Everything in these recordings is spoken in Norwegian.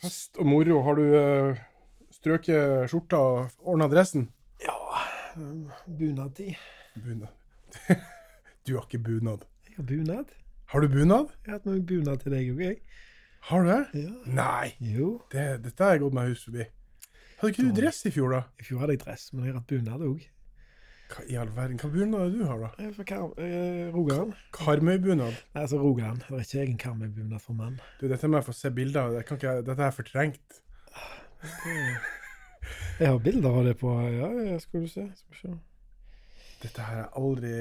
Fest og moro. Har du uh, strøket skjorta og ordna dressen? Ja Bunadtid. Bunad. du har ikke bunad. Jeg har bunad. Har du bunad? Jeg har hatt noe bunad til deg òg, jeg. Har du det? Ja. Nei, Jo. det, dette har jeg gått meg hus forbi. Hadde ikke du dress i fjor, da? I fjor hadde jeg dress, men jeg har hatt bunad òg. Hva i all verden, hva bunad er det du har, da? Jeg Kar eh, Rogaland. Karmøybunad? Nei, altså Rogaland. Det er ikke egen Karmøy-bunad for menn. Du, dette må jeg få se bilder av. Ikke, dette er fortrengt. Jeg har bilder av det på Ja, ja, skal du se. Skal se. Dette her er aldri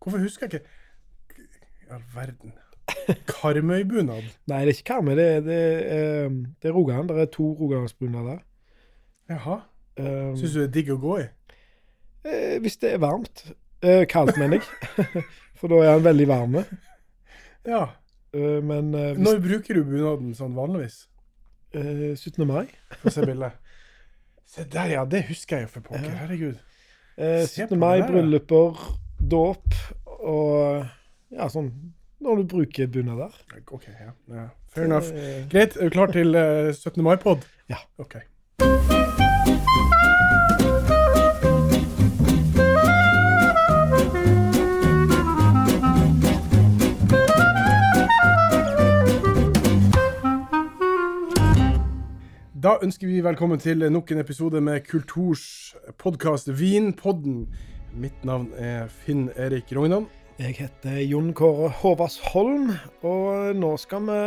Hvorfor husker jeg ikke I all verden. Karmøybunad? Nei, det er ikke Karmøy. Det, det, eh, det er Rogaland. Det er to rogalandsbunader. Jaha. Um, Syns du det er digg å gå i? Eh, hvis det er varmt. Eh, kaldt, mener jeg. For da er han veldig varm. Ja. Eh, men eh, hvis, Når bruker du bunaden sånn vanligvis? eh, 17. mai Få se bildet. Se der, ja. Det husker jeg jo for pokker. Herregud. eh, Se 17. på mai, der, brylluper, dåp og ja, sånn Når du bruker bunader. OK, ja. ja. Fair enough. Eh, Greit. Er du klar til eh, 17. mai-pod? Ja. OK. Da ønsker vi velkommen til nok en episode med Kulturs podkast Vinpodden. Mitt navn er Finn Erik Rognan. Jeg heter Jon Kåre Håvardsholm, og nå skal vi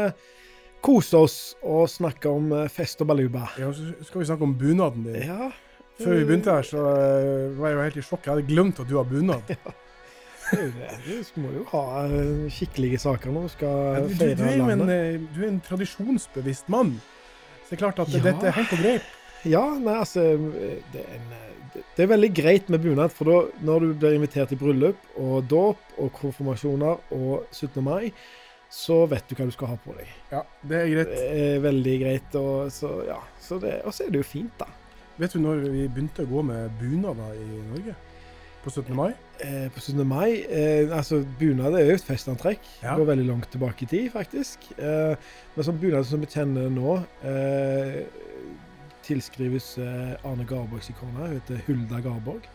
kose oss og snakke om eh, fest og baluba. Ja, så skal vi snakke om bunaden din. Ja. Før vi begynte her, så eh, var jeg jo helt i sjokk. Jeg hadde glemt at du har bunad. det. Du må jo ha eh, skikkelige saker når du Ja, skal du, feire du, er en, landet. du er en tradisjonsbevisst mann. Så det er klart at Ja. dette er helt på greip. Ja, nei, altså det er, en, det- det er veldig greit med bunad, for da, når du blir invitert i bryllup og dåp og konfirmasjoner og 17. mai, så vet du hva du skal ha på deg. Ja, det er greit. Det er veldig greit, og så, ja. Så det, er det jo fint, da. Vet du når vi begynte å gå med bunader i Norge? På 17. mai? Eh, på 17. mai eh, Altså, bunad er jo et festantrekk. Ja. Går veldig langt tilbake i tid, faktisk. Eh, men sånn bunad som vi kjenner nå, eh, tilskrives eh, Arne Garborgs ikone. Hun heter Hulda Garborg.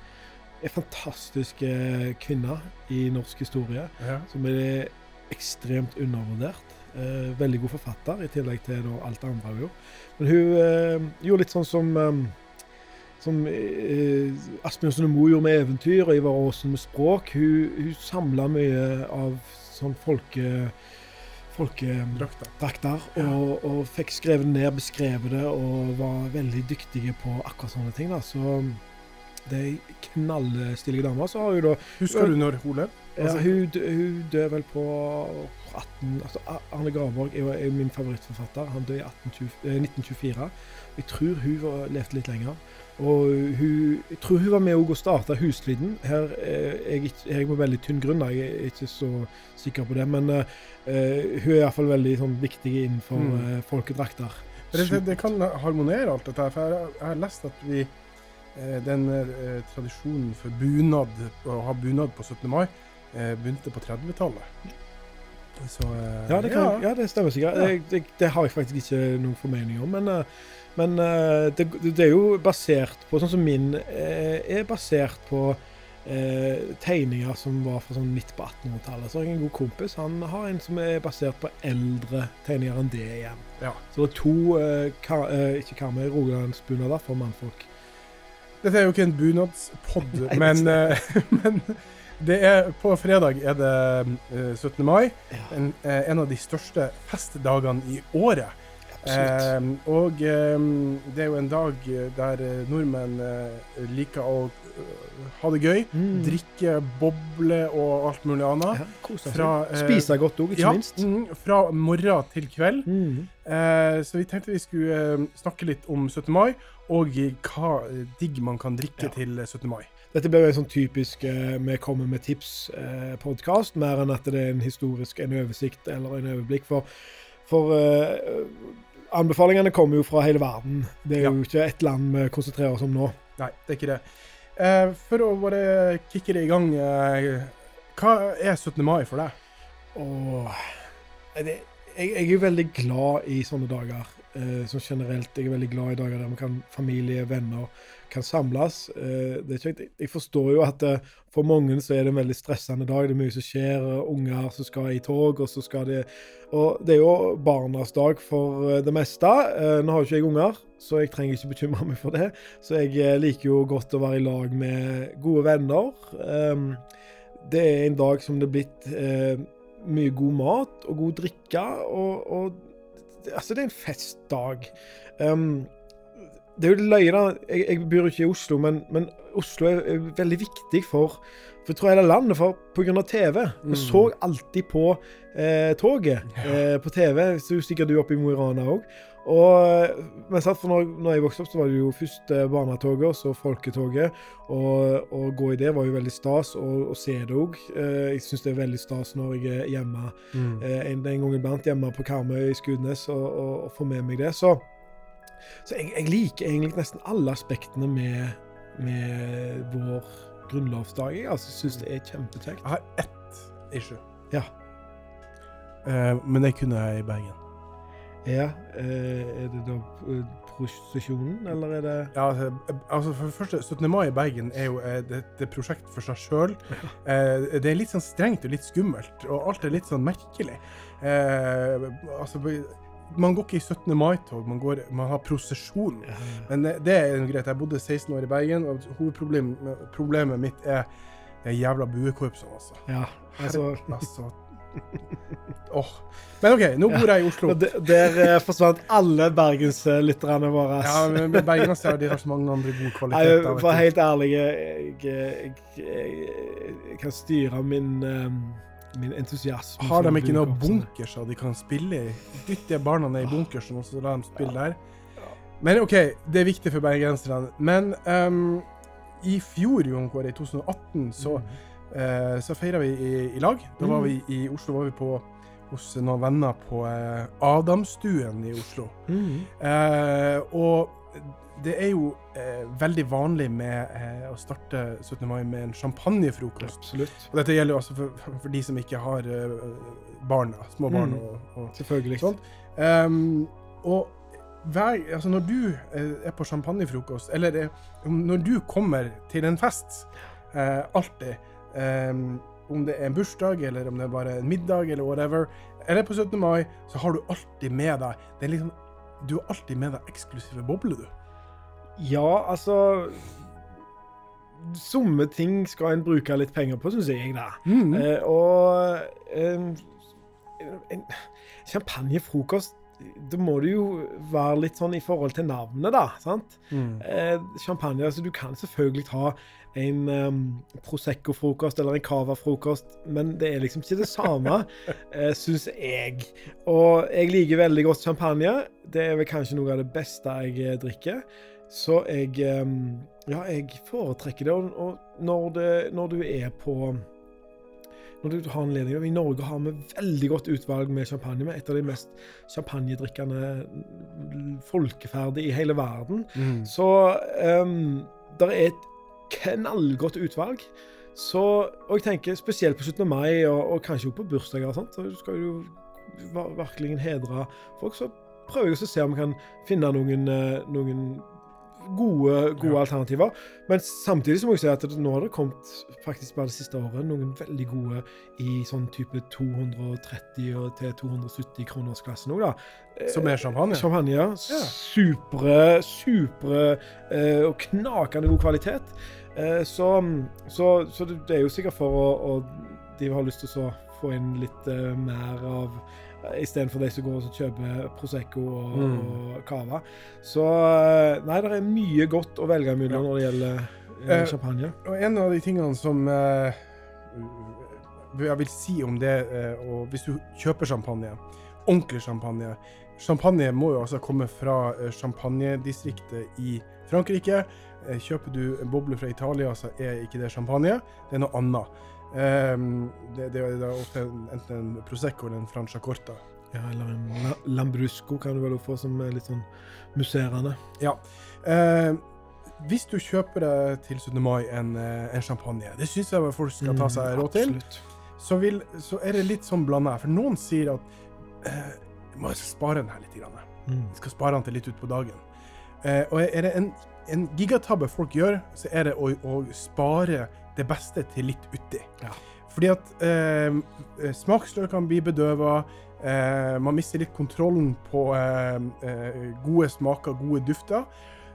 En fantastisk eh, kvinne i norsk historie, Ja. som er ekstremt undervurdert. Eh, veldig god forfatter, i tillegg til da, alt det andre hun gjorde. Men hun gjorde litt sånn som som eh, Asbjørn Moe gjorde med eventyr, og Ivar Aasen med språk. Hun, hun samla mye av sånn folke... folkedrakter. Og, og fikk skrevet ned, beskrevet det, og var veldig dyktige på akkurat sånne ting. da, så det er knallstilige dame. Så har hun da Husker du når hun levde? ja, hun, hun døde vel på 18... Altså, Arne Gravborg er jo min favorittforfatter. Han døde i 1820, eh, 1924. Jeg tror hun levde litt lenger. Og hun, jeg tror hun var med og starta Huslyden. Her er jeg, jeg på veldig tynn grunn, jeg er ikke så sikker på det. Men uh, eh, hun er iallfall veldig sånn, viktig innenfor Mm. uh, folkedrakter. Det, det, det kan harmonere alt dette her. For jeg, jeg har lest at vi eh, den eh, tradisjonen for bunad, å ha bunad på 17. mai, eh, begynte på 30-tallet. Så eh, Ja, det, kan, ja. det stemmer sikkert. Ja. Det, det, det har jeg faktisk ikke noen formening om. Men, eh, men eh, det, det er jo basert på Sånn som min eh, er basert på eh, tegninger som var fra sånn midt på 1800-tallet. Så har jeg en god kompis. Han har en som er basert på eldre tegninger enn det igjen. Ja. Så det er to eh, ka, eh, ikke Karmøy, Rogalandsbunader for mannfolk. Dette er jo ikke en bunadspod, men, eh, men det er, på fredag er det eh, 17. mai. Ja, En, en av de største festdagene i året. Eh, og eh, det er jo en dag der eh, nordmenn eh, liker å eh, ha det gøy. Mm. Drikke, boble og alt mulig annet. ja, kose seg. eh, Spise godt òg, ikke Ja, minst. mm, fra morgen til kveld. Mm. Eh, så vi tenkte vi skulle eh, snakke litt om 17. mai, og hva eh, digg man kan drikke Ja. til eh, 17. mai. Dette blir jo en sånn typisk eh, vi kommer med tips-podkast, mer enn at det er en historisk en oversikt eller en overblikk. For, for eh, anbefalingene kommer jo fra hele verden. Det er Ja. jo ikke ett land vi konsentrerer oss om nå. Nei, det er ikke det. Eh, for å bare kicke det i gang, eh, hva er 17. mai for deg? Åh, det, jeg, jeg er veldig glad i sånne dager. eh, som generelt. Jeg er veldig glad i dager der man kan, familie, venner, kan samles. Eh, det er kjekt. Jeg- forstår jo at eh, for mange så er det en veldig stressende dag. Det er mye som skjer. Unger som skal i tog, og så skal de Og det er jo barnas dag for eh, det meste. Nå har jo ikke jeg unger, så jeg trenger ikke bekymre meg for det. Så jeg liker jo godt å være i lag med gode venner. Um, det er en dag som det er blitt mye god mat og god drikke, og, og Altså, det er en festdag. Um, det er jo løye, da. Jeg, jeg bor ikke i Oslo, men, men Oslo er, er veldig viktig for for jeg tror hele landet, for pga. TV. Vi Mm. så alltid på eh, toget eh, på TV. Så stikker du opp i Mo i Rana òg. Men sant, for når, når jeg vokste opp, så var det jo først eh, barnetoget, og så folketoget. Og å gå i det var jo veldig stas, og å se det òg. Eh, jeg syns det er veldig stas når jeg er hjemme Mm. eh, en, en gang iblant hjemme på Karmøy i Skudenes og, og, og får med meg det. Så, så jeg, jeg liker egentlig nesten alle aspektene med, med vår grunnlovsdag. Jeg altså, syns det er kjempekjekt. Jeg har ett issue. Ja. Eh, men det kunne jeg i Bergen. Ja, eh, er det da eh, prosesjonen, eller er det Ja, altså, altså for det første, 17. mai i Bergen er jo eh, et prosjekt for seg sjøl. Eh, det er litt sånn strengt og litt skummelt, og alt er litt sånn merkelig. Eh, altså, man går ikke i 17. mai-tog, man, man har prosesjon. Men det, det er greit. Jeg bodde 16 år i Bergen, og hovedproblemet mitt er de jævla buekorpsene, altså. Ja, altså altså Åh. Men OK, nå bor jeg i Oslo. Ja, der, der eh, forsvant alle bergenslytterne våre. Ja, men men Bergenser har så mange andre gode kvaliteter. Jeg, for helt ærlig, jeg, jeg, jeg, jeg kan styre min, eh, min entusiasme. Har de ikke noe bunker så de kan spille i? Dytte barna ned i bunkersen og så la dem spille der. Men OK, det er viktig for bergenserne. Men um, i fjor, Jon Kåre, i 2018, så, eh, så feira vi i, i lag. Da var Mm. vi i Oslo var vi på, hos noen venner på uh, Adamstuen i Oslo. Mm. Uh, og det er jo eh, veldig vanlig med eh, å starte 17. mai med en champagnefrokost. Absolutt. Og dette gjelder jo altså for, for de som ikke har eh, barna, små barn. Mm. Og, og, Selvfølgelig. sånt. Um, og hver, altså når du eh, er på champagnefrokost, eller eh, når du kommer til en fest, eh, alltid, um, om det er en bursdag, eller om det er bare en middag, eller whatever, eller på 17. mai, så har du alltid med deg det er liksom, Du har alltid med deg eksklusive bobler, du. Ja, altså Somme ting skal en bruke litt penger på, syns jeg, da. Mm. Eh, og eh, en champagnefrokost Da må det jo være litt sånn i forhold til navnet, da. sant? Mm. Eh, champagne, altså Du kan selvfølgelig ha en um, Prosecco-frokost eller en Cava-frokost, men det er liksom ikke det samme, eh, syns jeg. Og jeg liker veldig godt champagne. Det er vel kanskje noe av det beste jeg eh, drikker. Så jeg Ja, jeg foretrekker det. Og, når, det, når du er på når du har anledning I Norge har vi veldig godt utvalg med champagne. Vi er et av de mest champagnedrikkende folkeferdige i hele verden. Mm. Så um, det er et knallgodt utvalg. Så, og jeg tenker spesielt på 17. mai, og, og kanskje også på bursdager og sånt, så skal du va- virkelig hedre folk. Så prøver jeg å se om vi kan finne noen, eh, noen gode, gode Ja. alternativer. Men samtidig så må jeg si at det, nå har det kommet faktisk bare det siste året noen veldig gode i sånn type 230 og til 270 kroners klassen òg, da. Som er champagne? Champagne, ja. Supre, supre eh, og knakende god kvalitet. Eh, så, så, så det er jo sikkert for å, å De har lyst til å få inn litt eh, mer av Istedenfor de som går og kjøper Prosecco og, Mm. og Cava. Så eh, Nei, det er mye godt å velge mellom når det gjelder eh, Eh, champagne. Og en av de tingene som eh, jeg vil si om det, eh, og hvis du kjøper champagne, ordentlig champagne Champagne må jo altså komme fra eh, champagnedistriktet i Frankrike. Kjøper du en boble fra Italia, så er ikke det champagne, det er noe annet. Ehm, det, det er ofte enten en Prosecco eller en Francia Corta. Ja, eller en la- Lambrusco kan du vel få som er litt sånn musserende. Eh, hvis du kjøper deg til 17. mai en, eh, en champagne, det syns jeg folk skal ta seg råd til. Mm, så, vil, så er det litt sånn blanda. For noen sier at uh, må spare den her litt. Grann. Mm. Skal spare den til litt utpå dagen. Uh, og er det en, en gigatabbe folk gjør, så er det å, å spare det beste til litt uti. Ja. Fordi at eh, smaksløkene blir bedøva. Eh, man mister litt kontrollen på eh, eh, gode smaker, gode dufter.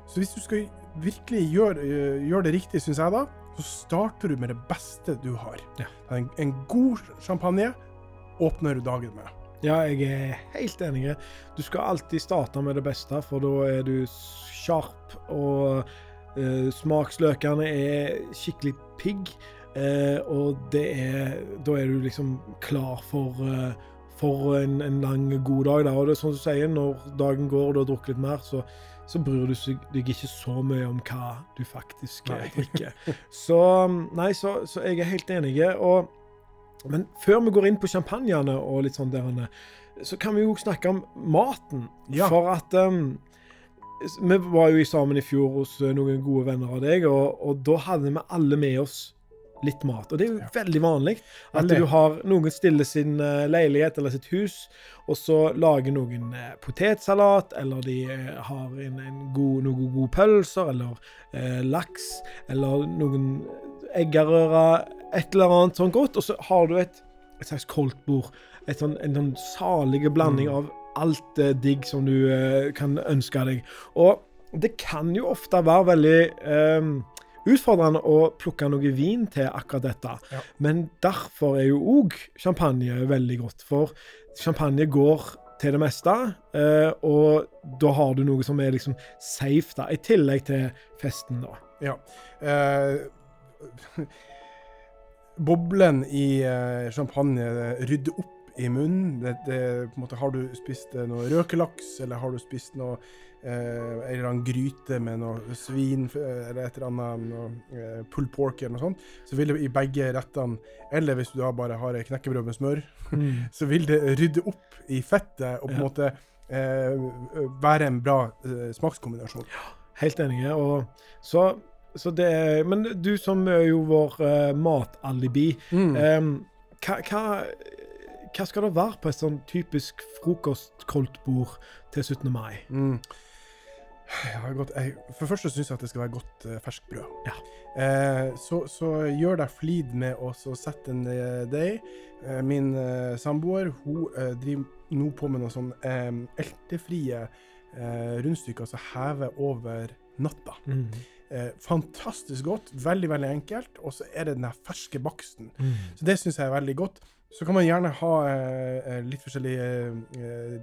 Så hvis du skal virkelig gjøre, eh, gjøre det riktig, syns jeg da, så starter du med det beste du har. Ja. En, en god champagne åpner du dagen med. Ja, jeg er helt enig. Du skal alltid starte med det beste, for da er du sharp, og eh, smaksløkene er skikkelig pigg. eh, og det er Da er du liksom klar for, eh, for en, en lang, god dag. Da. Og det er sånn du sier, når dagen går og du har drukket litt mer, så, så bryr du deg ikke så mye om hva du faktisk drikker. Så nei, så, så jeg er helt enig. Og men før vi går inn på champagnene og litt sånn der, så kan vi jo snakke om maten. Ja. For at um, Vi var jo sammen i fjor hos eh, noen gode venner av deg, og, og da hadde vi alle med oss litt mat. Og det er jo Ja. veldig vanlig at du har noen stiller sin eh, leilighet eller sitt hus, og så lager noen eh, potetsalat, eller de har en, en god, noen gode pølser, eller eh, laks, eller noen eggerøre, et eller annet sånn godt, og så har du et, et slags koldtbord. Et sånn, en sånn salige blanding Mm. av alt eh, digg som du eh, kan ønske deg. Og det kan jo ofte være veldig eh, utfordrende å plukke noe vin til akkurat dette. Ja. Men derfor er jo òg champagne veldig godt. For champagne går til det meste, eh, og da har du noe som er liksom safe, da, i tillegg til festen, da. Ja. Eh, boblen i champagne rydder opp i munnen. Det, det, måte, har du spist eh, noe røkelaks, eller har du spist noe eh, en eller annen gryte med noe svin eh, eller et eller annet noe, eh, pull pork eller noe sånt, så vil det i begge rettene, eller hvis du da bare har knekkebrød med smør, så vil det rydde opp i fettet og på en Ja. måte eh, være en bra eh, smakskombinasjon. Helt enig. Og så, så det er, Men du som er jo vår uh, matalibi, Mm. um, hva, hva, hva skal det være på et sånn typisk frokostkoldtbord til 17. mai? Mm. Godt. Jeg, for det første syns jeg at det skal være godt uh, ferskt brød. Ja. Eh, så, så gjør deg flid med å sette en eh, deig. Eh, min eh, samboer hun eh, driver nå på med noen sånn eh, eltefrie eh, rundstykker som hever over natta. Eh, fantastisk godt, veldig veldig enkelt, og så er det den ferske baksten. Så det syns jeg er veldig godt. Så kan man gjerne ha eh, eh, litt forskjellig eh, eh,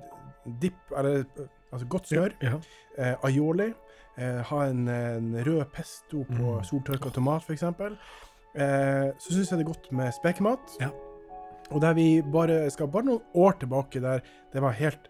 dipp, eller eh, altså godt smør. Ja. Eh, aioli. Eh, ha en, en rød pesto på Mm. soltørka tomat, f.eks. Eh, så syns jeg det er godt med spekemat. Ja. Og der vi bare skal bare noen år tilbake der det var helt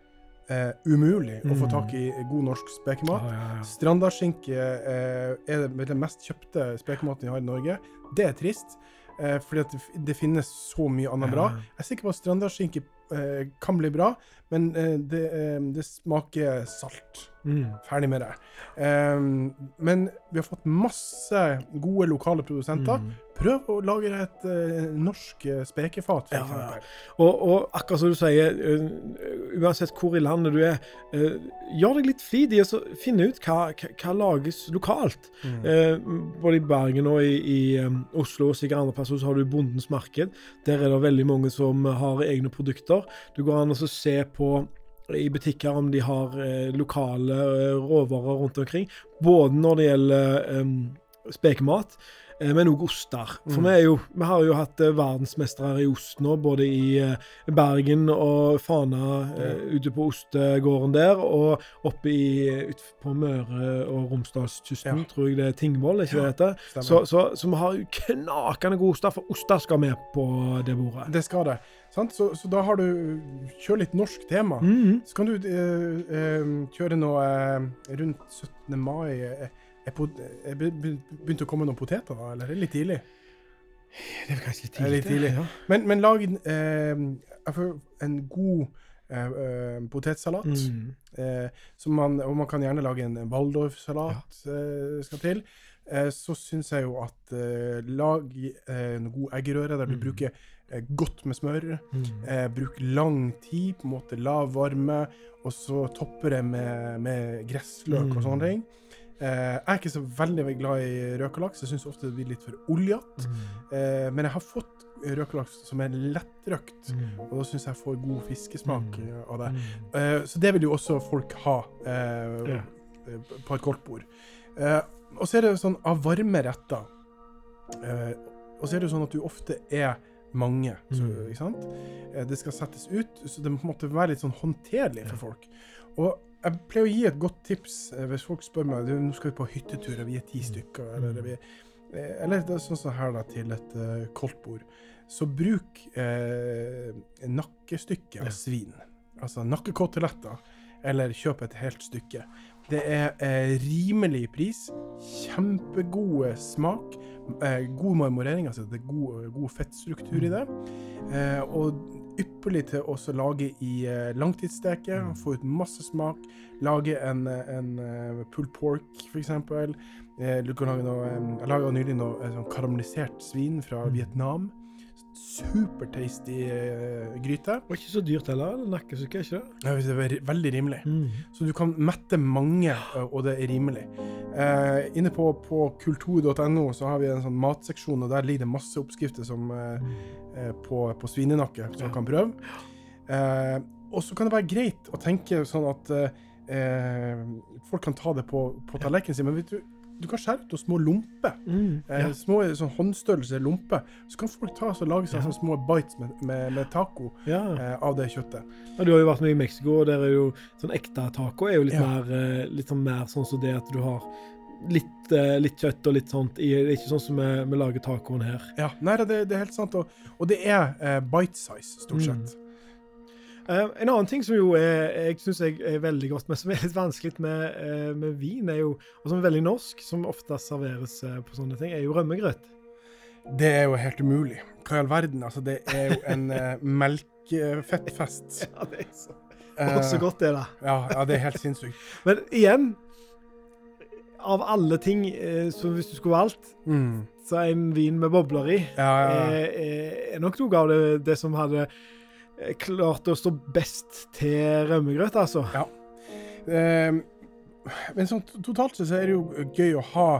eh, umulig å få Mm. tak i god norsk spekemat. Ah, ja, ja. Strandaskinke eh, er den mest kjøpte spekematen vi har i Norge. Det er trist, eh, fordi at det, det finnes så mye annet bra. Jeg er sikker på at strandaskinke eh, kan bli bra, men eh, det, eh, det smaker salt. Mm. Ferdig med det. Um, men vi har fått masse gode lokale produsenter. Mm. Prøv å lage et uh, norsk eh, spekefat, for Ja, ja. eksempel. Og, og akkurat som du sier, uh, uansett hvor i landet du er, uh, gjør deg litt flid i å finne ut hva, hva, hva lages lokalt. Mm. Eh, både i Bergen og i, i um, Oslo og sikkert andre plasser så har du Bondens marked. Der er det veldig mange som har egne produkter. Du går an å så se på i butikker om de har eh, lokale eh, råvarer rundt omkring. Både når det gjelder um, spekemat, men òg oster. For Mm. vi, jo, vi har jo hatt eh, verdensmestere i ost nå, både i eh, Bergen og Fana, eh, ute på ostegården der, og oppe i, ut på Møre og Romsdalskysten, Ja. tror jeg det er Tingvoll, ikke det det heter? Så, så, så vi har jo knakende gode oster, for oster skal med på det bordet. Det skal det. Så, så da har du Kjør litt norsk tema. Mhm. Så kan du eh, eh, kjøre noe eh, rundt 17. mai. Er, er, begynte be- be- å komme noen poteter, da? Eller er det litt tidlig? Det er kanskje litt tidlig. litt tidlig. Ja. Men, men lag eh, en god eh, eh, potetsalat. Mm. Eh, som man, og man kan gjerne lage en Waldorf-salat eh, skal til. Eh, så syns jeg jo at lag en god eggerøre der du Mm. bruker godt med smør. Mm. Eh, bruk lang tid, på en måte lav varme, og så topper det med, med gressløk og Mm. sånne ting. Eh, jeg er ikke så veldig glad i røkelaks. Jeg syns ofte det blir litt for oljete. Mm. Eh, men jeg har fått røkelaks som er lettrøkt, Mm. og da syns jeg får god fiskesmak Mm. eh, av det. Mm. Så det vil jo også folk ha på et koldtbord. Og så er det sånn av varme retter Og så er det jo sånn at du ofte er mange, så, Mm. ikke sant? Det skal settes ut, så det må på en måte være litt sånn håndterlig for folk. Og jeg pleier å gi et godt tips eh, hvis folk spør meg nå skal vi på hyttetur, og vi er ti stykker, eller, Mm. vi, eh, eller det er sånn som her da, til et uh, koldtbord. Så bruk eh, nakkestykke av svin. Altså nakkekoteletter, eller kjøp et helt stykke. Det er eh, rimelig pris, kjempegode smak, eh, god marmorering, altså det er god, god fettstruktur i det. Eh, og ypperlig til å lage i eh, langtidssteke, Mm. få ut masse smak. Lage en, eh, en eh, pulled pork. Eh, du kan lage noe, jeg laga nylig noe sånn karamellisert svin fra Mm. Vietnam. Supertasty eh, gryte. Og ikke så dyrt heller. eller Nakkestykke, ikke det? Ja, Det er veldig rimelig. Mm. Så du kan mette mange, og det er rimelig. Eh, inne på, på kultur.no så har vi en sånn matseksjon, og der ligger det masse oppskrifter som, eh, eh, på, på svinenakke som Ja. kan prøve. Eh, og så kan det være greit å tenke sånn at eh, eh, folk kan ta det på, på tallerkenen sin, men vet du, du kan skjære ut noen små lomper. Mm. Eh, Ja. Små sånn håndstørrelse lomper. Så kan folk ta og lage seg Ja. sånne små bites med, med, med taco ja. eh, av det kjøttet. Ja, du har jo vært med i Mexico, og der er jo sånn ekte taco er jo litt, mer, eh, litt sånn mer sånn som det at du har litt, eh, litt kjøtt og litt sånt. Det er ikke sånn som vi, vi lager tacoen her. Ja, nei, det, det er helt sant. Og, og det er eh, bite size, stort Mm. Eh, en annen ting som jo er, jeg syns jeg er veldig godt, men som er litt vanskelig med, uh, med vin, er jo, og som er veldig norsk, som ofte serveres uh, på sånne ting, er jo rømmegrøt. Det er jo helt umulig. Hva i all verden? Altså, det er jo en uh, melkefettfest. Ja, det er så, Eh, så godt det, da. Ja, ja, det er helt sinnssykt. Men igjen, av alle ting, eh, så hvis du skulle valgt, Mm. så en vin med bobler i Ja, ja, er- er nok noe av det, det som hadde eh, klart å stå best til rømmegrøt, altså. Eh, men sånn totalt sett så er det jo gøy å ha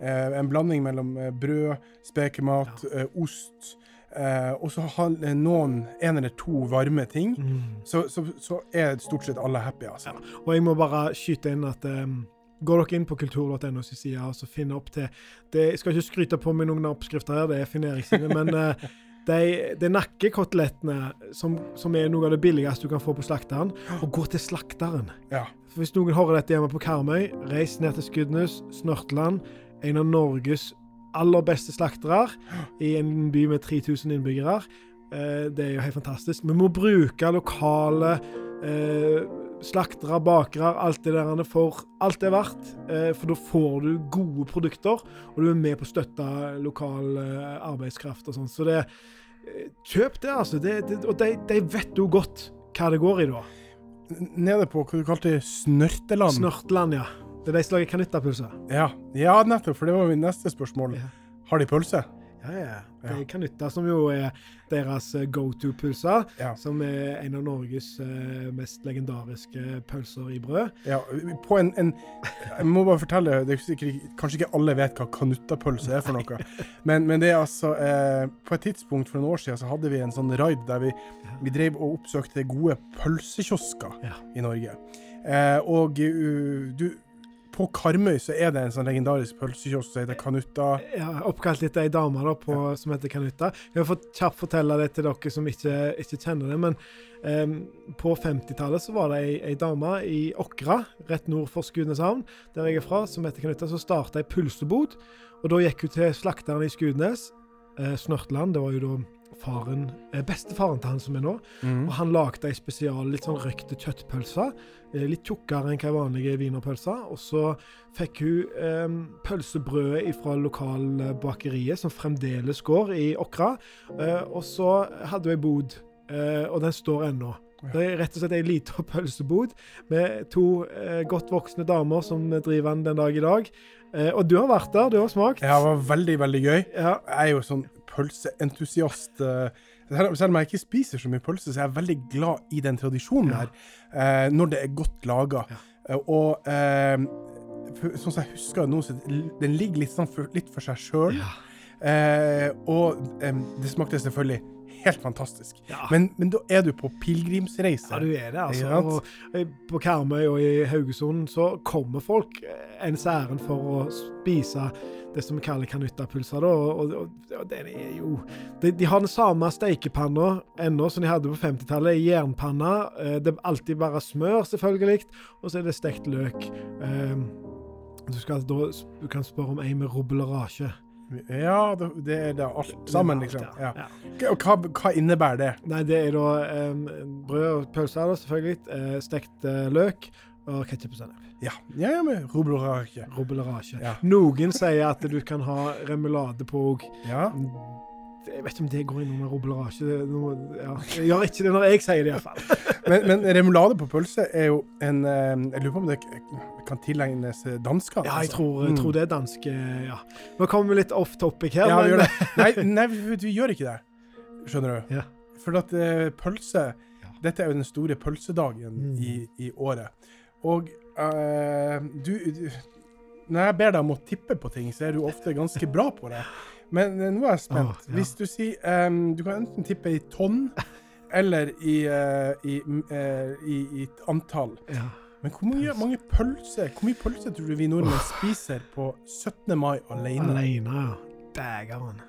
eh, en blanding mellom eh, brød, spekemat, eh, ost, eh, og så ha noen, en eller to varme ting. Så, så, så er stort sett alle happy, altså. Og jeg må bare skyte inn at Går dere inn på kultur.no sin side og så finner opp til det, Jeg skal ikke skryte på meg noen oppskrifter her, det er Finn Erik sine, men de, de nakkekotelettene, som, som er noe av det billigste du kan få på slakteren, og gå til slakteren. Ja. Hvis noen hører dette hjemme på Karmøy, reis ned til Skudenes, Snørtland. En av Norges aller beste slaktere i en by med 3000 innbyggere. Eh, det er jo helt fantastisk. Vi må bruke lokale eh, slaktere, bakere, alt det der for alt det er verdt. Eh, for da får du gode produkter, og du er med på å støtte lokal eh, arbeidskraft og sånn. Så det eh, Kjøp det, altså. Det, det, og de, de vet jo godt hva det går i, da. Nede på hva du kalte Snørteland. Snørtland, ja. Det er de som lager kanuttapølser. Ja. ja, nettopp, for det var mitt neste spørsmål. Ja. Har de pølse? Ja, ja. Det er kanutter som jo er deres eh, go to-pølser. Ja. Som er en av Norges eh, mest legendariske pølser i brød. Ja, på en, en Jeg må bare fortelle, det er sikkert, kanskje ikke alle vet hva kanuttapølse er for noe. Men, men det er altså eh, På et tidspunkt for noen år siden så hadde vi en sånn raid der vi, vi drev og oppsøkte gode pølsekiosker Ja. i Norge. Eh, og uh, du På Karmøy så er det en sånn legendarisk pølsekiosk som heter Kanutta. Ja, oppkalt etter ei dame da, på, som heter Kanutta. Jeg har fått kjapt fortelle det til dere som ikke, ikke kjenner det. Men um, på 50-tallet så var det ei, ei dame i Åkra, rett nord for Skudeneshavn, der jeg er fra, som heter Kanutta, som starta ei pølsebod. Og da gikk hun til slakteren i Skudenes, eh, Snørtland. Det var jo da faren, eh, bestefaren til han som er nå. Mm. Og han lagde ei spesial, litt sånn røkte kjøttpølse. eh, Litt tjukkere enn hva vanlige wienerpølser. Og så fikk hun eh, pølsebrødet fra lokalbakeriet, som fremdeles går i Åkra. Eh, og så hadde hun ei bod, eh, og den står ennå. Det er rett og slett ei lita pølsebod med to eh, godt voksne damer som driver den den dag i dag. Eh, og du har vært der, du har smakt. Ja, det var veldig, veldig gøy. Ja, Jeg er jo sånn pølseentusiast. eh, selv, om jeg ikke spiser så mye pølse, så er jeg veldig glad i den tradisjonen her. Eh, når det er godt laga. Ja. Og eh, sånn som jeg husker nå, så den ligger litt, sånn for, litt for seg sjøl. Ja. Eh, og det smakte selvfølgelig helt fantastisk. Ja. Men, men da er du på pilegrimsreise. Ja, du er det, altså. Og eh, på Karmøy og i Haugesund så kommer folk eh, ens ærend for å spise det som vi kaller kanuttapølser. da, Og, og, og, den er jo de, de har den samme steikepanna ennå som de hadde på 50-tallet. Jernpanna. Eh, det er alltid bare smør, selvfølgelig. Og så er det stekt løk. Du, skal, da, du kan spørre om ei med rubbel og rasje. Ja, det, det er da alt sammen, liksom. Ja. Og hva, hva innebærer det? Nei, det er da eh, brød og pølser, selvfølgelig. Eh, stekt eh, løk og ketsjup og sennep. Ja, ja, ja med. Rubbelrasje. Ja. Noen sier at du kan ha remulade på òg. Ja. Jeg vet ikke om det går inn under rubbelrasje. Ja. Jeg gjør ikke det når jeg sier det, iallfall. Men, men remulade på pølse er jo en eh, Jeg lurer på om det kan tilegnes dansker? Ja, jeg altså. tror, jeg Mm. tror det er danske Ja. Nå kommer vi litt off topic her, Ja, vi gjør det. Nei, nei vi, vi gjør ikke det. Skjønner du? Ja. For at eh, pølse. Dette er jo den store pølsedagen Mm. i, i året. Og uh, du, du Når jeg ber deg om å tippe på ting, så er du ofte ganske bra på det. Men eh, nå er jeg spent. Oh, ja. Hvis du sier um, Du kan enten tippe i tonn eller i, uh, i, eh, i, i antall. ja. Men hvor mye, mange pølser hvor mye pølse tror du vi nordmenn spiser på 17. mai alene? Alene, ja. Dægeren.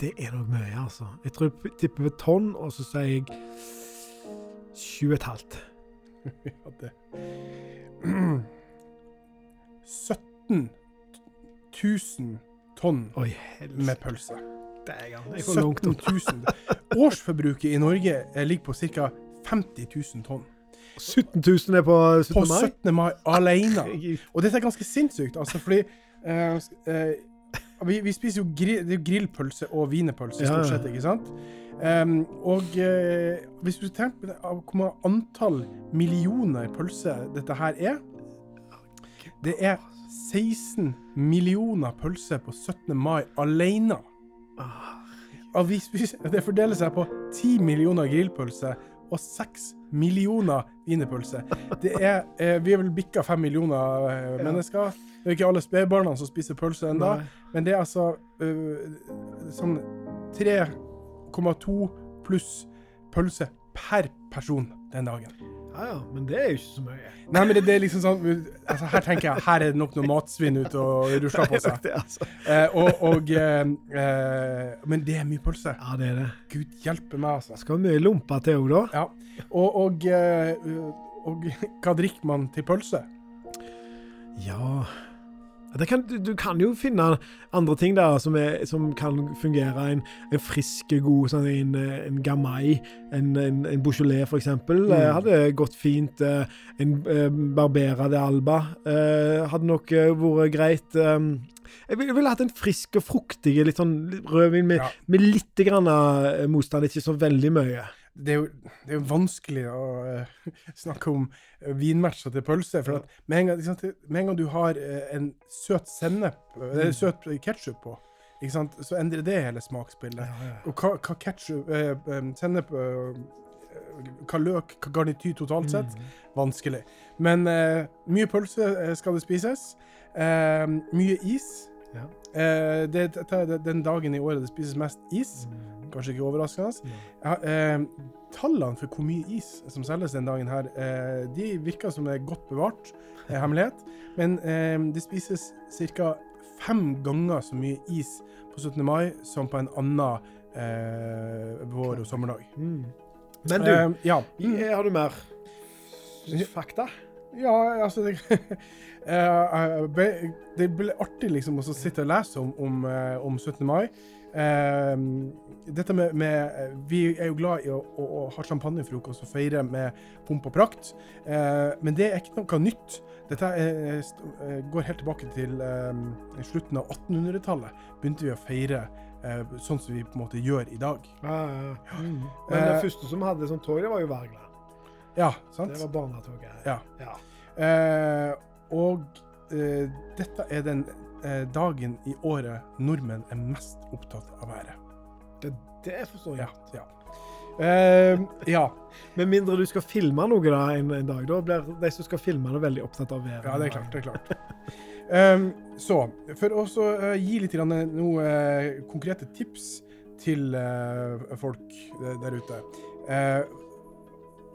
Det er nok mye, altså. Jeg tror jeg tipper på tonn, og så sier jeg sju og et halvt. Ja, det 17 000 tonn Oi, med pølse. Dægeren. Jeg får langt 17 opp. 000. Årsforbruket i Norge eh, ligger på ca. 50 000 tonn. 17 000 er på 17. På mai? 17. mai alene. Og dette er ganske sinnssykt, altså, fordi uh, uh, vi, vi spiser jo grill, det grillpølse og wienerpølse, stort sett, ikke sant? Um, og uh, hvis du tenker på hvor mange antall millioner pølse dette her er Det er 16 millioner pølser på 17. mai alene. Spiser, det fordeler seg på 10 millioner grillpølse og 6 millioner wienerpølser. Er eh, Vi er vel bikka 5 millioner eh, mennesker. Det er ikke alle spedbarna som spiser pølse ennå, men det er altså uh, sånn 3,2 pluss pølse per person den dagen. Ja, ja, men det er jo ikke så mye. Nei, men det, det er liksom sånn altså Her tenker jeg her er det nok noe matsvinn ute og rusler på seg. Det, altså. Eh, og, og eh, eh, Men det er mye pølse. Ja, det er det. Gud hjelpe meg, altså. Skal mye lompe til òg, da. Ja. Og, og, og, og hva drikker man til pølse? Ja kan, du, du kan jo finne andre ting der som, er, som kan fungere. En, en frisk, god sånn, en, en gamai, en, en, en Beaujolais f.eks. Mm. hadde gått fint. eh, En eh, Barbera de Alba eh, hadde nok eh, vært greit. eh. Jeg ville vil hatt en frisk og fruktig litt sånn rødvin med, Ja. med litt grann eh, motstand, ikke så veldig mye. Det er jo, det er jo vanskelig å uh, snakke om uh, vinmatcher til pølse. For at med, en gang, sant, med en gang du har uh, en søt sennep, uh, søt ketsjup på, sant, så endrer det hele smaksbildet. Og hva, hva ketchup, eh, eh, sennep eh, Hva løk, hva garnityr totalt sett, vanskelig. Men eh, mye pølse eh, skal det spises. Eh, mye is. Ja. Uh, det, det, den dagen i året det spises mest is. Kanskje ikke overraskende. Ja, eh, tallene for hvor mye is som selges den dagen her, eh, de virker som det er godt bevart eh, hemmelighet. Men eh, det spises ca. fem ganger så mye is på 17. mai som på en annen eh, vår- og sommerdag. Mm. Men du, Eh, ja. har du mer fakta? Ja, altså det, det blir artig liksom å sitte og lese om, om, om 17. mai. Eh, dette med, med Vi er jo glad i å, å, å ha champagnefrokost og feire med pomp og prakt, eh, men det er ikke noe nytt. Dette er, eh, går helt tilbake til eh, slutten av 1800-tallet. Begynte vi å feire eh, sånn som vi på en måte gjør i dag. Ja, ja. Mm. Men Eh, det første som hadde sånn tog, det var jo Wergeland. Ja, sant? Det var barnetoget. Ja. ja. Eh, og eh, dette er den eh, dagen i året nordmenn er mest opptatt av været. Det forstår jeg. Ja. ja. Uh, ja. Med mindre du skal filme noe da en, en dag. Da blir de som skal filme det, veldig opptatt av været. Ja, det er klart. det er klart. Um, så, for å uh, gi litt noen uh, konkrete tips til folk der ute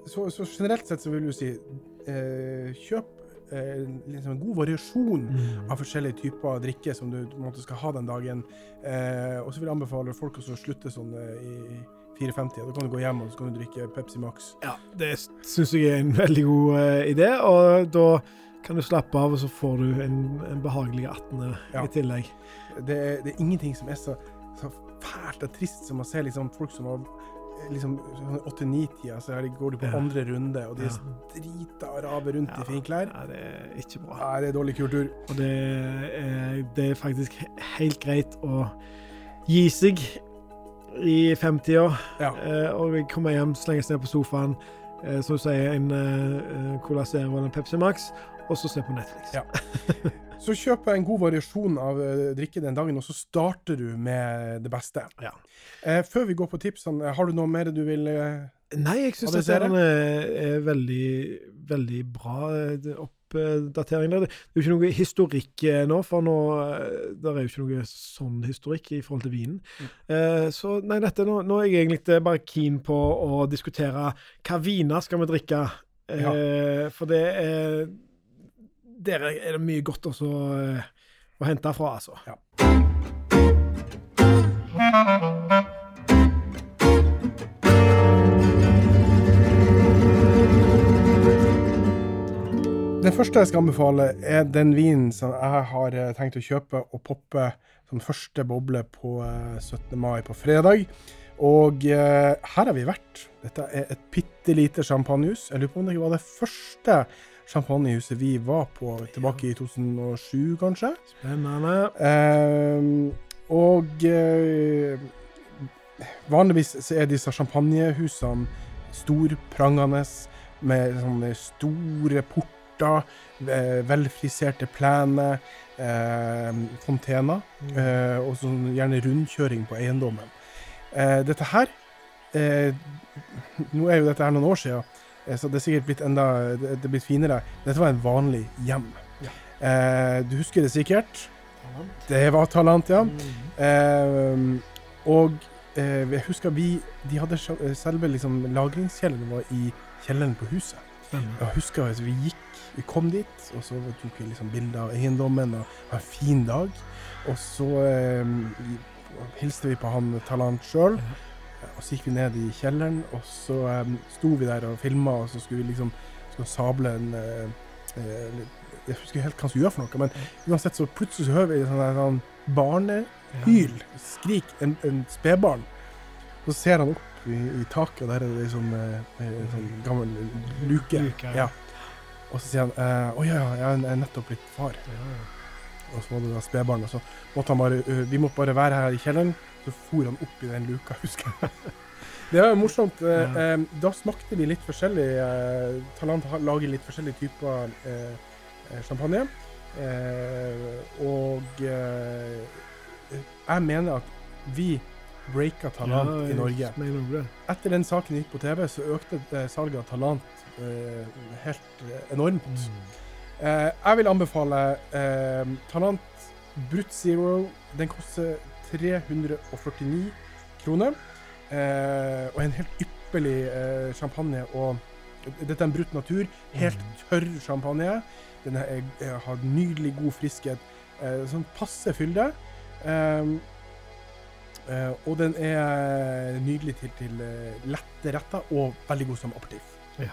så, så, generelt sett så vil du si kjøp liksom en god variasjon mm. av forskjellige typer drikke som du måte, skal ha den dagen. og så vil jeg anbefale folk å slutte sånn i 4,50. Da kan du gå hjem og så kan du drikke Pepsi Max. Ja, det syns jeg er en veldig god uh, idé. Og da kan du slappe av, og så får du en, en behagelig 18. Ja. i tillegg. Det det er, ingenting som er så, så, fælt og trist som å se liksom, folk som har liksom 8-9-tida, så her går du på ja. andre runde, og de er ja. drita araber rundt ja. i finklær. Ja, det er ikke bra. Nei, det er dårlig kultur. Og det er, det er faktisk helt greit å gi seg i femtida, ja. eh, og komme hjem, seg ned på sofaen, eh, som du sier, en eh, Cola Zero eller en Pepsi Max, og så se på Netflix. Ja. Så kjøp en god variasjon av uh, drikke den dagen, og så starter du med det beste. Ja. Eh, før vi går på tipsene, har du noe mer du vil uh, Nei, jeg syns dette er, er veldig, veldig bra. Oppdatering der. Det er jo ikke noe historikk eh, nå, for nå der det er jo ikke noe sånn historikk i forhold til vinen. Mm. Eh, så nei, dette, nå, nå, er jeg egentlig bare keen på å diskutere hva viner skal vi drikke. Eh, ja. For det er Der er det mye godt også eh, å hente fra, altså. Ja. Det første jeg skal anbefale, er den vinen som jeg har eh, tenkt å kjøpe og poppe som første boble på 17. Eh, mai på fredag. Og eh, her har vi vært. Dette er et bitte lite champagnehus. Jeg lurer på om det var det første champagnehuset vi var på tilbake i 2007, kanskje. Spennende. Eh, og eh, vanligvis så er disse champagnehusene storprangende med sånne store porter eh, velfriserte plener, eh, fontener, mm. eh, og sånn gjerne rundkjøring på eiendommen. Eh, dette her eh, Nå er jo dette her noen år siden, så det er sikkert blitt enda det, er blitt finere. Dette var en vanlig hjem. Ja. du husker det sikkert? Talant. Det var Talant, ja. Mm. og jeg husker vi De hadde selve liksom, lagringskjelleren var i kjelleren på huset. Jeg husker at vi gikk vi kom dit, og så tok vi liksom bilder av eiendommen og ha en fin dag. Og så eh, hilste vi på han Talant sjøl. Og så gikk vi ned i kjelleren, og så um, sto vi der og filma, og så skulle vi liksom skulle sable en uh, uh, Jeg husker helt hva vi gjøre for noe, men uansett så plutselig så hører vi sånn, sånn barnehyl, skrik, en, en spedbarn. Så ser han opp i, i taket, og der er det liksom uh, en sånn gammel luke. luke ja. Og så sier han å ja, ja, jeg er nettopp blitt far. Ja. Og så var det da spedbarn. Og så måtte han bare Vi måtte bare være her i kjelleren. Så for han opp i den luka, husker jeg. det var morsomt. Ja. Eh, da smakte vi litt forskjellig. Eh, Talant lager litt forskjellige typer eh, champagne. og jeg mener at vi breaka Talant ja, i Norge. Etter den saken gikk på TV, så økte salget av Talant Eh, helt eh, enormt. Mm. Eh, jeg vil anbefale Talant Brut Zero. Den koster 349 kroner. og en helt ypperlig champagne. Og dette er en brutt natur. Helt mm. tørr champagne. Den er, er, har nydelig god friskhet. sånn passe fylde. Um, Uh, og den er nydelig til, til lette retter og veldig god som aperitiff. Ja.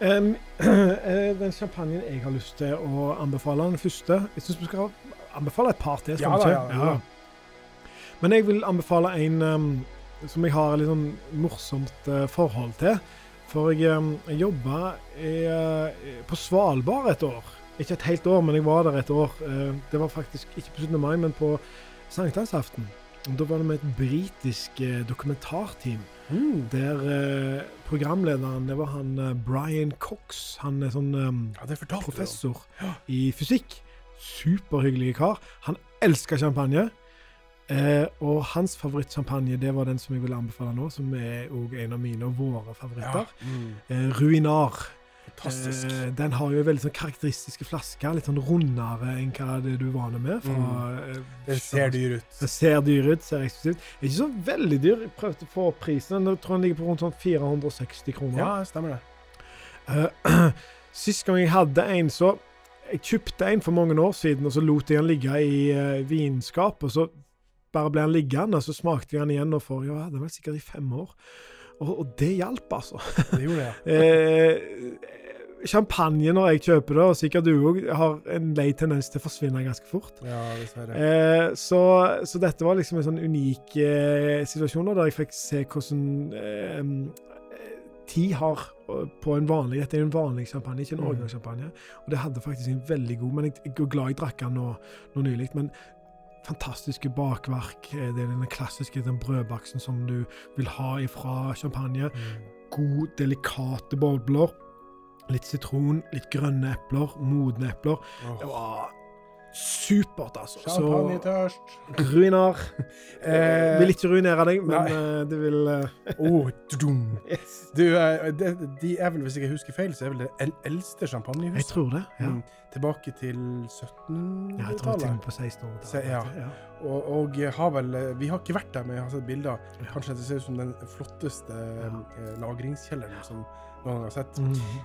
Um, den champagnen jeg har lyst til å anbefale, den første Jeg syns vi skal anbefale et par til. Ja, da, ja, ja. Men jeg vil anbefale en um, som jeg har et litt sånn morsomt uh, forhold til. For jeg, um, jeg jobba uh, på Svalbard et år. Ikke et helt år, men jeg var der et år. Uh, det var faktisk ikke på 17. mai, men på sankthansaften. Da var det med et britisk eh, dokumentarteam. Mm. Der programlederen det var han Brian Cox. Han er sånn ja, er professor ja. i fysikk. Superhyggelig kar. Han elsker champagne. Eh, og hans favorittsjampanje det var den som jeg ville anbefale nå, som er òg en av mine og våre favoritter. Mm. Eh, Ruinar. Fantastisk. Eh, den har jo veldig sånn karakteristiske flasker, litt sånn rundere enn hva det du er vant med. Fra, mm. Den ser dyr ut. Den ser dyr ut, ser eksklusivt. Er Ikke så veldig dyr. Jeg prøvde å få prisen. Jeg tror den ligger på rundt sånn 460 kroner. Ja, stemmer det. Eh, Sist gang jeg hadde en, så Jeg kjøpte en for mange år siden, og så lot jeg den ligge i uh, vinskap. Og så bare ble han liggende, så smakte jeg han igjen og for ja, det var sikkert i fem år. Og, og det hjalp, altså. Det gjorde det, ja. Eh, champagne når jeg kjøper det, og sikkert du òg, har en lei tendens til å forsvinne ganske fort. Ja, dessverre. Eh, så, så dette var liksom en sånn unik eh, situasjon da, der jeg fikk se hvordan eh, tid har eh, på en vanlig Dette er en vanlig champagne, ikke en Mm. årgangssjampanje. Og det hadde faktisk en veldig god Men jeg, jeg er glad jeg drakk den nå, nå nylig. Men fantastiske bakverk. eh, Det er den klassiske den brødbaksten som du vil ha ifra champagne. Mm. God, delikate bobler. Litt sitron, litt grønne epler, modne epler. Det var supert, altså. Champagnetørst. ruiner. Eh, vil ikke ruinere deg, men nei. eh, det vil eh, oh, dudum. yes. Du, de, de er vel, hvis jeg husker feil, så er vel det el eldste Jeg tror det. Ja, Mm, tilbake til ja jeg tror til 1700-tallet. på 1600-tallet. Ja. ja. Og, og har vel eh, Vi har ikke vært der, men jeg har sett bilder. Kanskje det ser ut som den flotteste Ja. eh, lagringskjelleren som noen gang har sett. Mhm.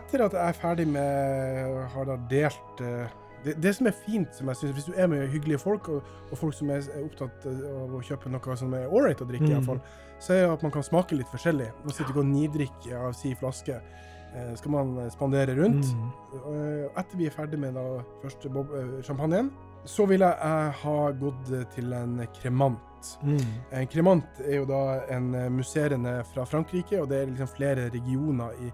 Etter at jeg er ferdig med Har da delt eh, det, det som er fint, som jeg synes, hvis du er med hyggelige folk, og, og folk som er opptatt eh, av å kjøpe noe som er ålreit å drikke, hvert fall, så er det at man kan smake litt forskjellig. Man sitter ikke og nidrikker av si flaske. Eh, skal man spandere rundt. Mm. Eh, Etter vi er ferdig med da første bob eh, champagnen, så ville jeg ha gått til en kremant. Mm. En kremant er jo da en musserende fra Frankrike, og det er liksom flere regioner i,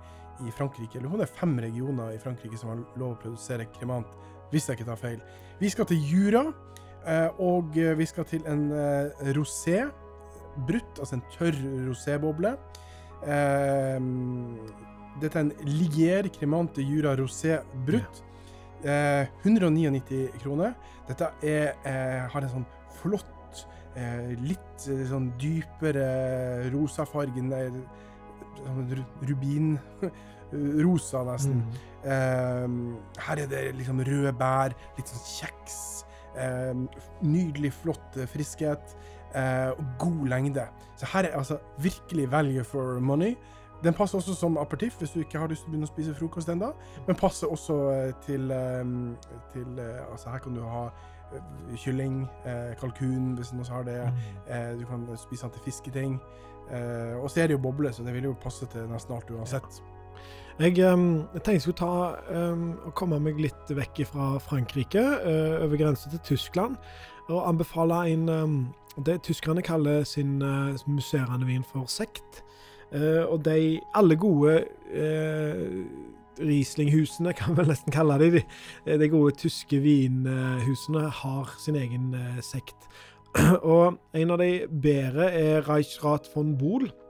i Frankrike. Eller det er fem regioner i Frankrike som har lov å produsere kremant, hvis jeg ikke tar feil. Vi skal til Jura, eh, og eh, vi skal til en eh, rosé. Brutt, altså en tørr roséboble. Dette er en Ligier Cremante Jura Rosé Brutt. Eh, 199 kroner. Dette er, har en sånn flott, litt sånn dypere rosafarge sånn rubinrosa, Rubin Rosa, nesten. Mhm. Eh, her er det liksom røde bær, litt sånn kjeks. Eh, nydelig flott eh, friskhet. eh, og god lengde. Så her er altså virkelig value for money. Den passer også som aperitiff hvis du ikke har lyst til å begynne å spise frokost ennå. Men passer også eh, til, eh, til Altså, her kan du ha kylling, kalkun hvis noen har det. Eh, du kan spise den til fisketing. Og så er det jo boble, så det vil jo passe til nesten alt uansett. Jeg, ehm, jeg tenkte jeg skulle ta ehm, og komme meg litt vekk fra Frankrike, eh, over grensen til Tyskland, og anbefale en ehm, Det tyskerne kaller sin uh, musserende vin for sekt. Eh, og de alle gode Riesling-husene, kan vi nesten kalle de, de, de gode tyske vinhusene har sin egen eh, sekt. og en av de bedre er Reichsrat von Bohl, eh,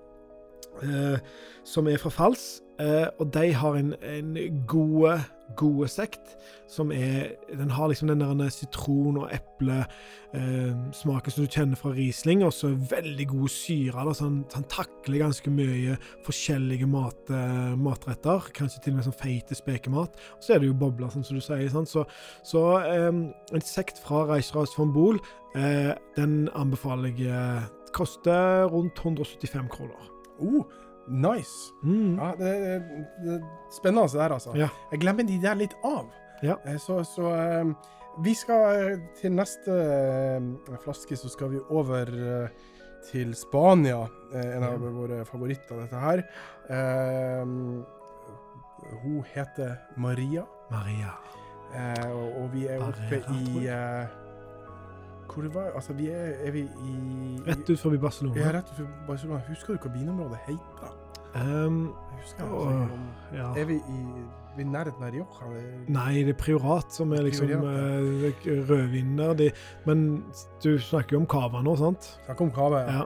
som er fra Fals. Eh, og de har en, en gode, gode sekt som er Den har liksom den der sitron- og eplesmaken som du kjenner fra Riesling, og så veldig god syre. Så han, han takler ganske mye forskjellige mat, eh, matretter. Kanskje til og med sånn feite spekemat. Og så er det jo bobler, sånn som du sier. Sant? Så, så um, en sekt fra Reichsras von Bohl, uh, den anbefaler jeg. Eh, koster rundt 175 kroner. Oh, nice! Mm. Ja, det, det, det spennende det der, altså. Ja. Jeg glemmer de der litt av. Ja. Eh, Så, så eh, vi skal eh, til neste flaske, så skal vi over til Spania. En av våre favoritter, dette her. Hun heter Maria, Maria. og, og vi er oppe i Hvor det var Altså, vi er, er vi i Rett ut forbi Barcelona. Ja, rett utenfor Barcelona. Husker du hva binområdet heter? Um, Jeg husker Åh. altså, om, ja. Er vi i, vi nærheten av Rioja? Nei, det er priorat som er liksom uh, rødvin der. De, men du snakker jo om cava nå, sant? Snakker om Cava, Ja.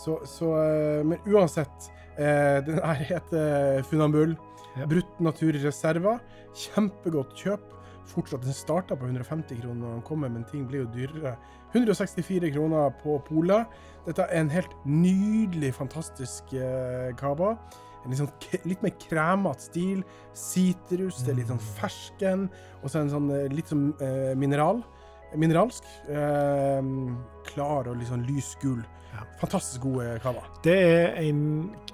Så, så, eh, men uansett, eh, den her heter Funambul. Ja. Brutt naturreserver. Kjempegodt kjøp. Fortsatt. Den starta på 150 kroner når den kommer, men ting blir jo dyrere. 164 kroner på Polet. Dette er en helt nydelig, fantastisk eh, cava. En litt, sånn, litt mer kremete stil. Sitrus, det er litt sånn fersken. Og så en sånn eh, litt sånn eh, mineral. Mineralsk. Eh, klar og litt sånn lys gul. Ja. Fantastisk god eh, cava. Det er en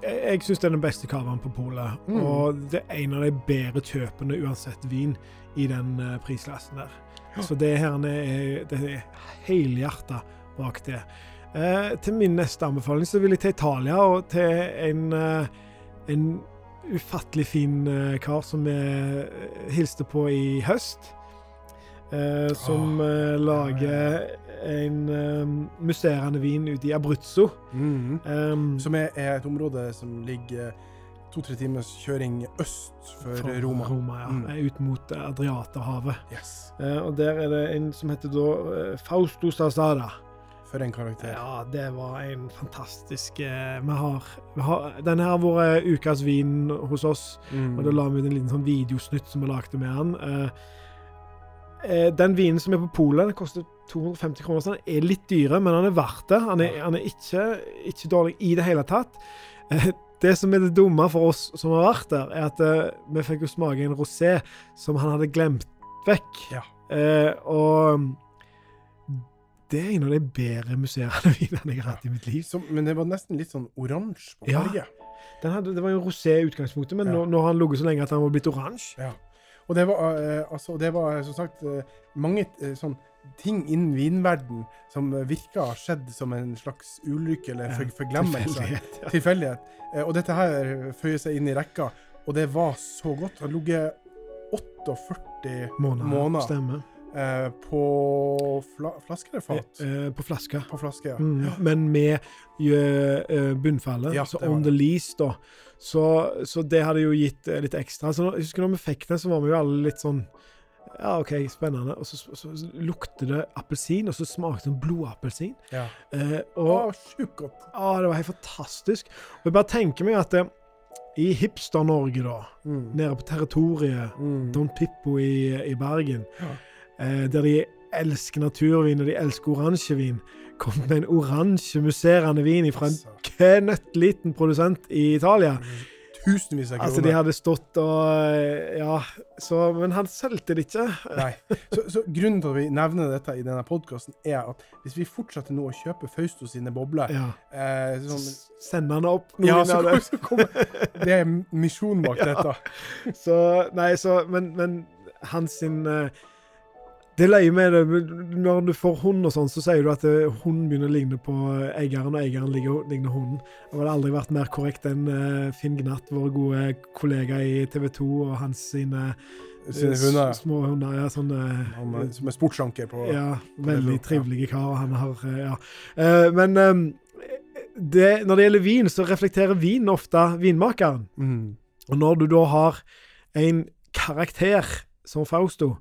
Jeg, syns det er den beste cavaen på polet. Mm. Og det er en av de bedre kjøpene uansett vin i den eh, prisklassen der. Så det her er, det er helhjerta bak det. Eh, til min neste anbefaling så vil jeg til Italia og til en, eh, en ufattelig fin eh, kar som vi hilste på i høst. Eh, som oh, lager en uh, musserende vin ute i Abruzzo. Mhm. Um, Som er, er et område som ligger to-tre timers kjøring øst for, Roma. Roma ja. Mm. Ut mot Adriaterhavet. Yes. Uh, og der er det en som heter da uh, Fausto Stasada. For en karakter. Ja, det var en fantastisk eh, Vi har, vi har Denne har vært ukas vin hos oss, Mm. og da la vi ut en liten sånn videosnutt som vi lagde med han. Eh, eh, den vinen som er på polet, den koster 250 kroner, så den er litt dyre, men han er verdt det. Han er, han er ikke, ikke dårlig i det hele tatt. Eh, det som er det dumme for oss som har vært der, er at eh, vi fikk jo smake en rosé som han hadde glemt vekk. Ja. Eh, og det er en av de bedre musserende vinene jeg har hatt i mitt liv. Som, men det var nesten litt sånn oransje på Ja. farge. Den hadde, det var jo rosé i utgangspunktet, men Ja. nå, nå har han ligget så lenge at han var blitt oransje. Ja. Og det var, eh, altså, det var som sagt eh, mange eh, sånn ting innen vinverden som eh, virka å ha skjedd som en slags ulykke eller for, forglemmelse. Tilfeldighet, ja. Tilfeldighet. Eh, og dette her føyer seg inn i rekka, og det var så godt. Det har ligget 48 Måneder. måneder Stemmer. Eh, på fla, flaske eller fat? Eh, på flaske. På flaske, ja. Mm, men med eh, eh, bunnfallet, Ja, så on the lease, da. Så, så det hadde jo gitt eh, litt ekstra. Så når, jeg husker når vi fikk den, så var vi jo alle litt sånn Ja, OK, spennende. Og så, så, så lukter det appelsin, og så smakte det blodappelsin. ja. Eh, og sjukt godt. Å, det var helt fantastisk. Og jeg bare tenker meg at det, i Hipster-Norge, da, Mm. nede på territoriet Mm. Don Pippo i, i Bergen, Ja. Eh, der de elsker naturvin og de elsker oransjevin, kom med en oransje musserende vin fra en Altså, knøttliten produsent i Italia. Tusenvis av kroner. Altså, de hadde stått og eh, Ja, så Men han solgte det ikke. Nei. Så, så grunnen til at vi nevner dette i denne podkasten, er at hvis vi fortsetter nå å kjøpe Fausto sine bobler Ja. eh, sånn, Send han opp noen Ja, av dem det. er misjonen bak Ja. dette. Så Nei, så Men, men hans sin eh, Det er løye med det Når du får hund og sånn, så sier du at eh, hunden begynner å ligne på eh, eieren, og eieren ligner, hunden. Det hadde aldri vært mer korrekt enn eh, Finn Gnatt, vår gode kollega i TV 2, og hans sine, Sine hunder. små hunder. Ja, sånn eh, Han er, som er sportsanker på Ja, veldig trivelige kar. Han har Ja. Men eh, det, når det gjelder vin, så reflekterer vin ofte vinmakeren. mm. Og når du da har en karakter som Fausto,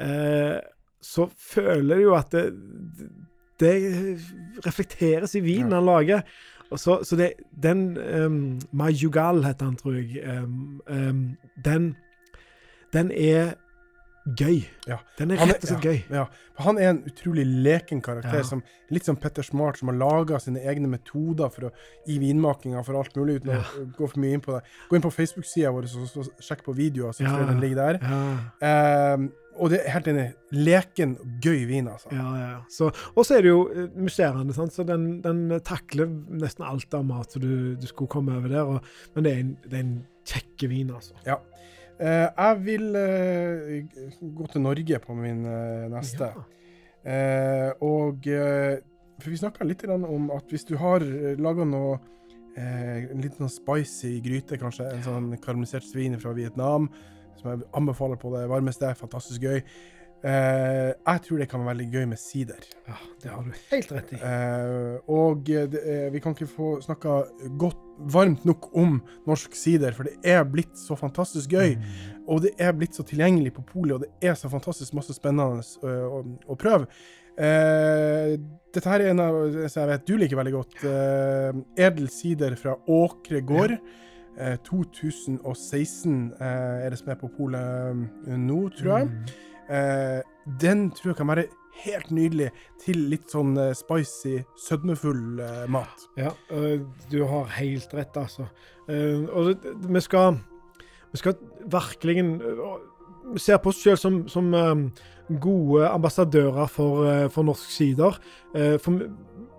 eh, så føler du jo at det, det reflekteres i vinen han lager. Så, så det, den um, Mayugal heter han, tror jeg. Um, um, den, den er gøy. Ja. Den er rett og slett gøy. Ja. ja. Han er en utrolig leken karakter. Ja. som Litt som Petter Smart, som har laga sine egne metoder for å, i vinmakinga for alt mulig, uten Ja. å gå for mye inn på det. Gå inn på Facebook-sida vår og sjekk på videoer, så Ja. jeg den ligger der. Ja. Ehm, og det er helt enig. Leken gøy vin, altså. Ja, ja. Så, og så er det jo eh, musserende, sant? så den, den takler nesten alt av mat som du, du skulle komme over der. Og, men det er en, det er en kjekke vin, altså. Eh, jeg vil eh, gå til Norge på min eh, neste. Ja. Eh, og eh, For vi snakka litt om at hvis du har laga noe eh, En litt sånn spicy gryte, kanskje, en sånn karamellisert svin fra Vietnam, som jeg anbefaler på det varmeste, fantastisk gøy. Eh, jeg tror det kan være veldig gøy med sider. ja, det har du helt rett i. Uh, og eh, det, uh, vi kan ikke få snakka godt, varmt nok om norsk sider, for det er blitt så fantastisk gøy. Mm. Og det er blitt så tilgjengelig på polet, og det er så fantastisk masse spennende å, å prøve. Dette her er en av som jeg vet du liker veldig godt. Edel sider fra Åkre gård. Ja. 2016 eh, er det som er på polet nå, tror jeg. Mm. Eh, den tror jeg kan være helt nydelig til litt sånn eh, spicy, sødmefull eh, mat. Ja, øh, du har helt rett, altså. Eh, og det, vi skal Vi skal virkelig Vi ser på oss selv som, som gode ambassadører for, for norsk sider. Eh, for,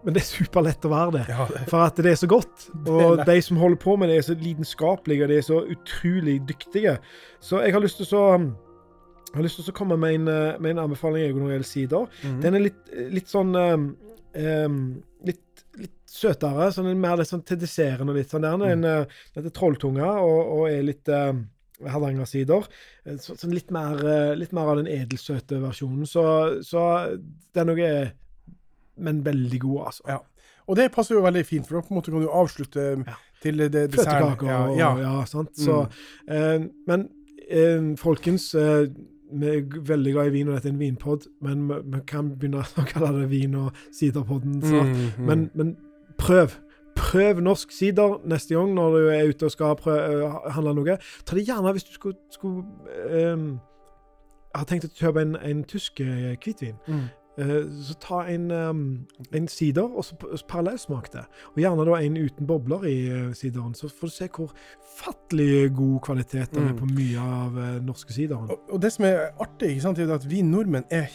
men det er superlett å være det. Ja, det, For at det er så godt. Og de som holder på med det, er så lidenskapelige og de er så utrolig dyktige. Så jeg har lyst til å så, jeg har lyst til å komme med en, eh, med en anbefaling jeg, når det gjelder sider. Mhm. Den er litt, litt sånn um, litt, litt søtere. Sånn, mer litt sånn til desserten og litt sånn. Der. Den, uh, den heter Trolltunga og, og er litt um, Hardangersider. Eh, Så, sånn litt, mer, litt mer av den edelsøte versjonen. Så, så det er Men veldig god, altså. Ja. Og det passer jo veldig fint, for da på en måte kan du avslutte Ja. til det, desserten. Fløtekaker Ja, og ja. ja, sant. Så, Mm. eh, men eh, folkens, eh, vi er veldig glad i vin, og dette er en vinpod, men vi, vi kan begynne å kalle det vin- og siderpodden. Så. Mm, mm. Men, men prøv. Prøv norsk sider neste gang når du er ute og skal prøve, handle noe. Ta det gjerne hvis du skulle, skulle um, har tenkt å kjøpe en, en tysk hvitvin. Mm. Eh, så ta en, ehm, en sider, og så parallellsmak det. Og gjerne da en uten bobler i eh, sideren. Så får du se hvor fattelig god kvalitet det er Mm. på mye av uh, norske sideren. Og, og det som er artig, sant, er at vi nordmenn er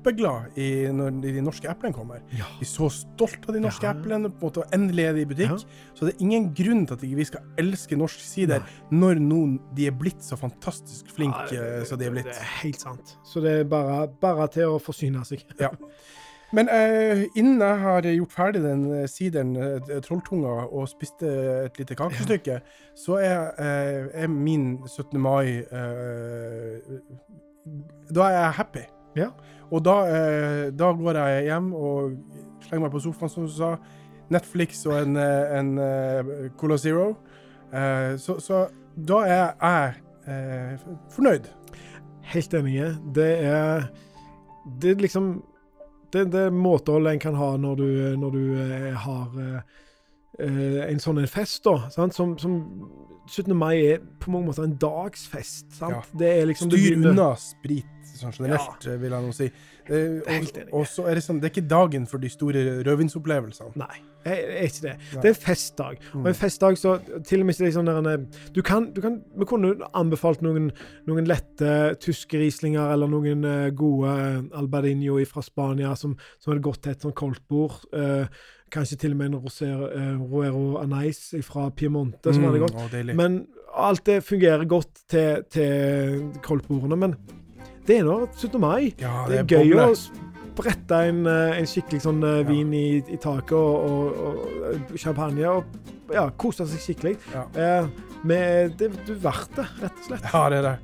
kjempeglad i når de norske eplene kommer. Ja. De er så stolt av de norske Ja. eplene, på en måte, og endelig er de i butikk. Ja. Så det er ingen grunn til at ikke vi skal elske norsk sider når noen de er blitt så fantastisk flinke Ja, som de er blitt. Det er helt sant. Så det er bare, bare til å forsyne seg. Ja. Men eh, innen jeg har gjort ferdig den eh, sideren, eh, trolltunga, og spiste et lite kakestykke, så er, eh, er min 17. mai eh, Da er jeg happy. Ja. Og da, eh, da går jeg hjem og slenger meg på sofaen, som du sa. Netflix og en, eh, en eh, Cola Zero. Eh, så, så da er jeg eh, fornøyd. Helt enige. Det er Det er liksom Det, det er måtehold en kan ha når du, når du eh, har en sånn fest, da. Sant? Som, som 17. mai er på mange måter en dagsfest. Sant? Ja. Det liksom Styr unna sprit, sånn generelt, vil jeg nå si. Eh, og, og så er det sånn, det er ikke dagen for de store rødvinsopplevelsene. Nei, det er ikke det. Nei. Det er festdag. Og en festdag så til og med liksom der, du kan, du kan, Vi kunne anbefalt noen, noen lette tyske rieslinger eller noen eh, gode Albardinho fra Spania som, som hadde gått til et sånt koldtbord. Uh, kanskje til og med en Rosero, uh, Roero Anais fra Piemonte som hadde gått. Å. Men alt det fungerer godt til, til koldtbordene. Men det er nå 17. mai. ja, Det er gøy boble. å sprette en, eh, en skikkelig sånn eh, Ja. vin i, i taket og, og, og champagne og ja, kose seg skikkelig. Ja. Eh, med, det, det er verdt det, rett og slett. Ja, det er det.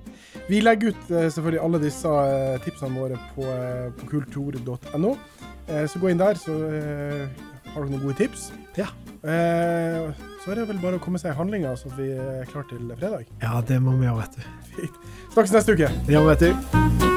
Vi legger ut eh, selvfølgelig alle disse tipsene våre på, på kultur.no. Så gå inn der, så har du noen gode tips. Ja. Eh, så er det vel bare å komme seg i handlinga, så vi er klare til fredag. Ja, det må vi ha, vet du. Fint. Snakkes neste uke. Ja, vet du.